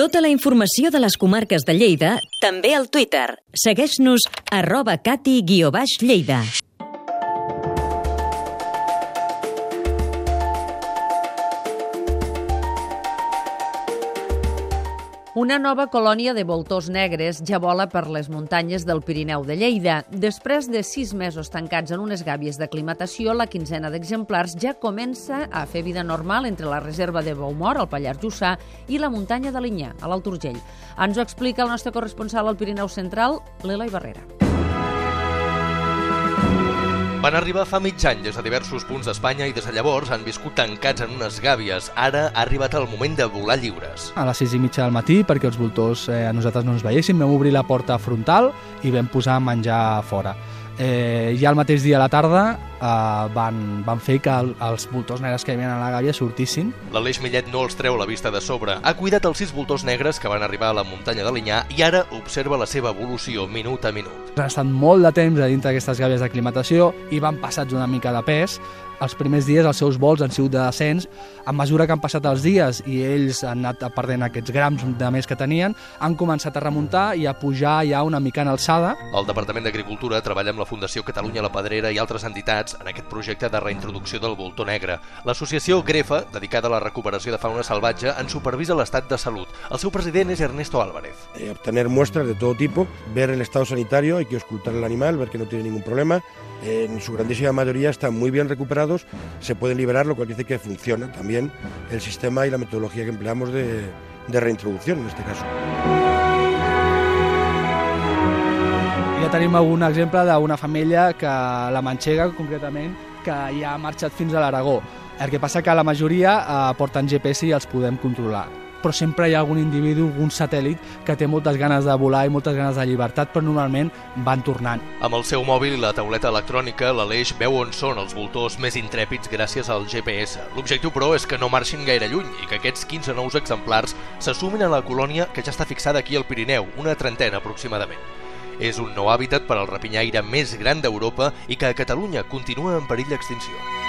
Tota la informació de les comarques de Lleida, també al Twitter. Segueix-nos arroba cati-lleida. Una nova colònia de voltors negres ja vola per les muntanyes del Pirineu de Lleida. Després de sis mesos tancats en unes gàbies d'aclimatació, la quinzena d'exemplars ja comença a fer vida normal entre la reserva de Baumor, al Pallars Jussà, i la muntanya de Linyà, a l'Alt Urgell. Ens ho explica el nostre corresponsal al Pirineu Central, l'Eloi Barrera. Van arribar fa mig any des de diversos punts d'Espanya i des de llavors han viscut tancats en unes gàbies. Ara ha arribat el moment de volar lliures. A les 6 i mitja del matí, perquè els voltors eh, a nosaltres no ens veiessin, vam obrir la porta frontal i vam posar menjar a fora eh, ja el mateix dia a la tarda eh, van, van fer que el, els voltors negres que hi havia a la gàbia sortissin. L'Aleix Millet no els treu la vista de sobre. Ha cuidat els sis voltors negres que van arribar a la muntanya de Linyà i ara observa la seva evolució minut a minut. Han estat molt de temps a dintre d'aquestes gàbies d'aclimatació i van passats una mica de pes els primers dies els seus vols han sigut de descens. A mesura que han passat els dies i ells han anat perdent aquests grams de més que tenien, han començat a remuntar i a pujar ja una mica en alçada. El Departament d'Agricultura treballa amb la Fundació Catalunya La Pedrera i altres entitats en aquest projecte de reintroducció del voltor negre. L'associació Grefa, dedicada a la recuperació de fauna salvatge, en supervisa l'estat de salut. El seu president és Ernesto Álvarez. Eh, obtener muestras de todo tipo, ver el estado sanitario, hay que auscultar el animal, ver que no tiene ningún problema. En su grandísima mayoría están muy bien recuperados se pueden liberar, lo cual dice que funciona también el sistema y la metodología que empleamos de, de reintroducción en este caso. Ja tenim algun exemple d'una família que la manxega, concretament, que ja ha marxat fins a l'Aragó. El que passa que la majoria eh, porten GPS i els podem controlar però sempre hi ha algun individu, algun satèl·lit que té moltes ganes de volar i moltes ganes de llibertat, però normalment van tornant. Amb el seu mòbil i la tauleta electrònica, l'Aleix veu on són els voltors més intrèpids gràcies al GPS. L'objectiu, però, és que no marxin gaire lluny i que aquests 15 nous exemplars s'assumin a la colònia que ja està fixada aquí al Pirineu, una trentena aproximadament. És un nou hàbitat per al rapinyaire més gran d'Europa i que a Catalunya continua en perill d'extinció.